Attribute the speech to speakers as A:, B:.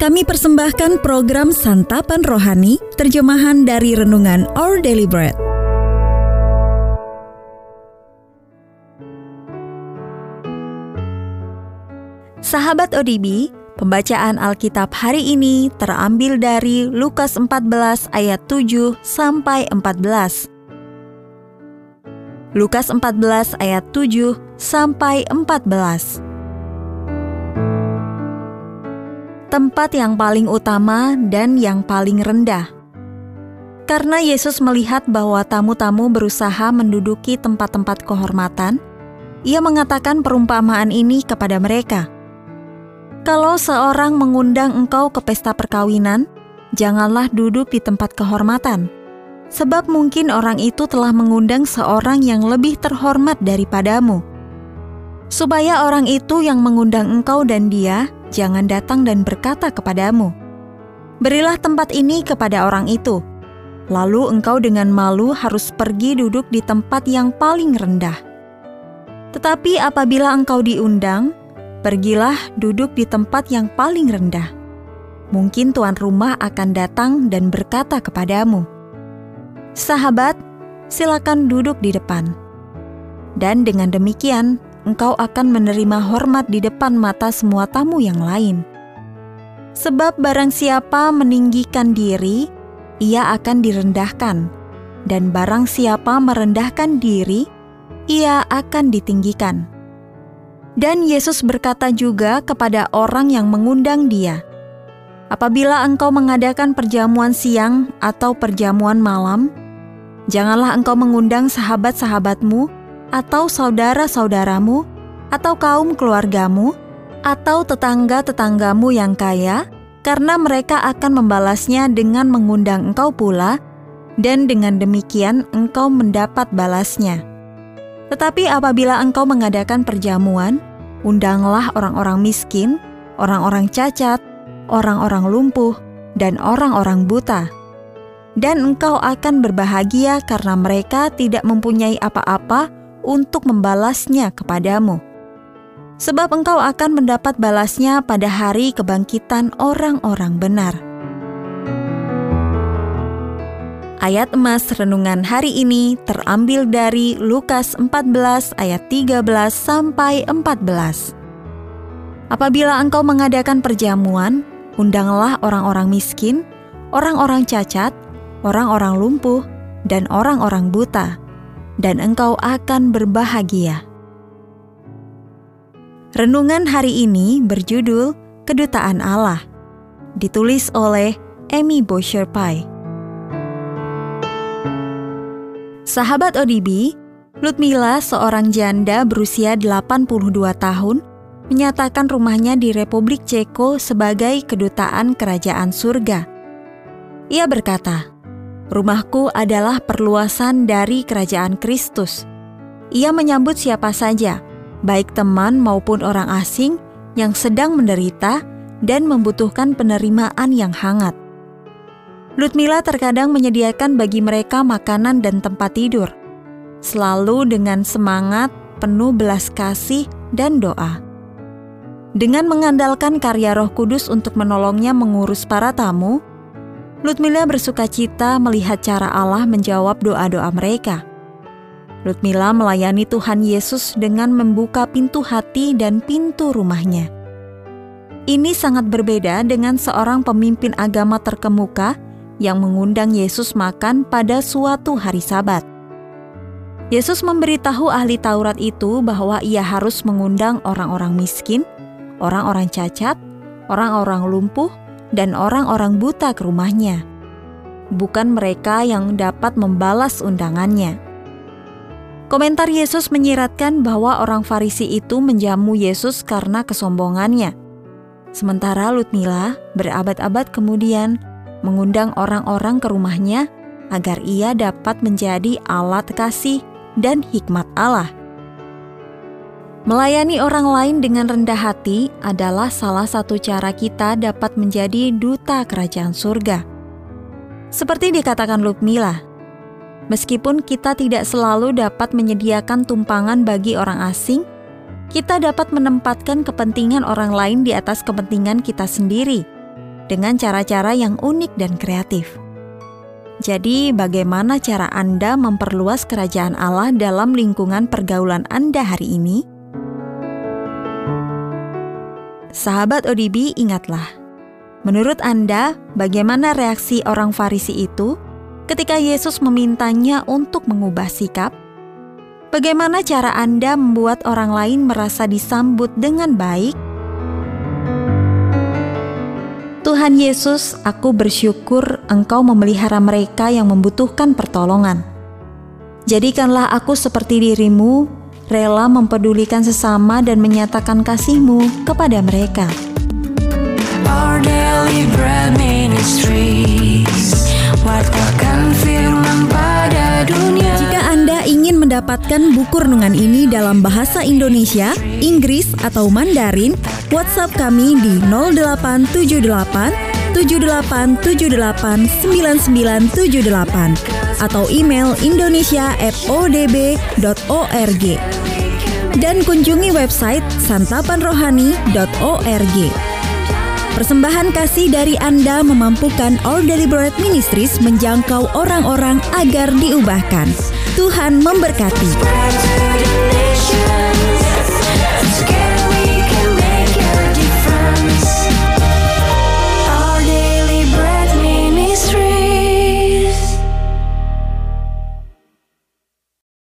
A: Kami persembahkan program Santapan Rohani, terjemahan dari Renungan Our Daily Bread. Sahabat ODB, pembacaan Alkitab hari ini terambil dari Lukas 14 ayat 7 sampai 14. Lukas 14 ayat 7 sampai 14. Tempat yang paling utama dan yang paling rendah. Karena Yesus melihat bahwa tamu-tamu berusaha menduduki tempat-tempat kehormatan, ia mengatakan perumpamaan ini kepada mereka. Kalau seorang mengundang engkau ke pesta perkawinan, janganlah duduk di tempat kehormatan, sebab mungkin orang itu telah mengundang seorang yang lebih terhormat daripadamu. Supaya orang itu yang mengundang engkau dan dia jangan datang dan berkata kepadamu, "Berilah tempat ini kepada orang itu." Lalu engkau dengan malu harus pergi duduk di tempat yang paling rendah. Tetapi apabila engkau diundang, pergilah duduk di tempat yang paling rendah. Mungkin tuan rumah akan datang dan berkata kepadamu, "Sahabat, silakan duduk di depan." Dan dengan demikian, engkau akan menerima hormat di depan mata semua tamu yang lain. Sebab barang siapa meninggikan diri, ia akan direndahkan, dan barang siapa merendahkan diri, ia akan ditinggikan. Dan Yesus berkata juga kepada orang yang mengundang dia, "Apabila engkau mengadakan perjamuan siang atau perjamuan malam, janganlah engkau mengundang sahabat-sahabatmu." Atau saudara-saudaramu, atau kaum keluargamu, atau tetangga-tetanggamu yang kaya, karena mereka akan membalasnya dengan mengundang engkau pula, dan dengan demikian engkau mendapat balasnya. Tetapi apabila engkau mengadakan perjamuan, undanglah orang-orang miskin, orang-orang cacat, orang-orang lumpuh, dan orang-orang buta. Dan engkau akan berbahagia karena mereka tidak mempunyai apa-apa untuk membalasnya kepadamu. Sebab engkau akan mendapat balasnya pada hari kebangkitan orang-orang benar. Ayat emas renungan hari ini terambil dari Lukas 14 ayat 13 sampai 14. Apabila engkau mengadakan perjamuan, undanglah orang-orang miskin, orang-orang cacat, orang-orang lumpuh, dan orang-orang buta dan engkau akan berbahagia. Renungan hari ini berjudul Kedutaan Allah, ditulis oleh Amy Bosher Pai. Sahabat ODB, Lutmila, seorang janda berusia 82 tahun, menyatakan rumahnya di Republik Ceko sebagai kedutaan kerajaan surga. Ia berkata, Rumahku adalah perluasan dari kerajaan Kristus. Ia menyambut siapa saja, baik teman maupun orang asing yang sedang menderita dan membutuhkan penerimaan yang hangat. Lutmila terkadang menyediakan bagi mereka makanan dan tempat tidur, selalu dengan semangat penuh belas kasih dan doa. Dengan mengandalkan karya Roh Kudus untuk menolongnya mengurus para tamu, Lutmila bersuka cita melihat cara Allah menjawab doa-doa mereka. Lutmila melayani Tuhan Yesus dengan membuka pintu hati dan pintu rumahnya. Ini sangat berbeda dengan seorang pemimpin agama terkemuka yang mengundang Yesus makan pada suatu hari Sabat. Yesus memberitahu ahli Taurat itu bahwa ia harus mengundang orang-orang miskin, orang-orang cacat, orang-orang lumpuh, dan orang-orang buta ke rumahnya, bukan mereka yang dapat membalas undangannya. Komentar Yesus menyiratkan bahwa orang Farisi itu menjamu Yesus karena kesombongannya. Sementara Lutmila berabad-abad kemudian mengundang orang-orang ke rumahnya agar ia dapat menjadi alat kasih dan hikmat Allah. Melayani orang lain dengan rendah hati adalah salah satu cara kita dapat menjadi duta kerajaan surga. Seperti dikatakan Lukmila, meskipun kita tidak selalu dapat menyediakan tumpangan bagi orang asing, kita dapat menempatkan kepentingan orang lain di atas kepentingan kita sendiri. dengan cara-cara yang unik dan kreatif. Jadi, bagaimana cara Anda memperluas kerajaan Allah dalam lingkungan pergaulan Anda hari ini? Sahabat ODB, ingatlah. Menurut Anda, bagaimana reaksi orang Farisi itu ketika Yesus memintanya untuk mengubah sikap? Bagaimana cara Anda membuat orang lain merasa disambut dengan baik? Tuhan Yesus, aku bersyukur Engkau memelihara mereka yang membutuhkan pertolongan. Jadikanlah aku seperti dirimu, rela mempedulikan sesama dan menyatakan kasih-Mu kepada mereka. Our daily bread ministries, firman pada dunia. Jika Anda ingin mendapatkan buku renungan ini dalam bahasa Indonesia, Inggris, atau Mandarin, WhatsApp kami di 0878 78789978 atau email indonesia@odb.org dan kunjungi website santapanrohani.org. Persembahan kasih dari Anda memampukan All Deliberate Ministries menjangkau orang-orang agar diubahkan. Tuhan memberkati.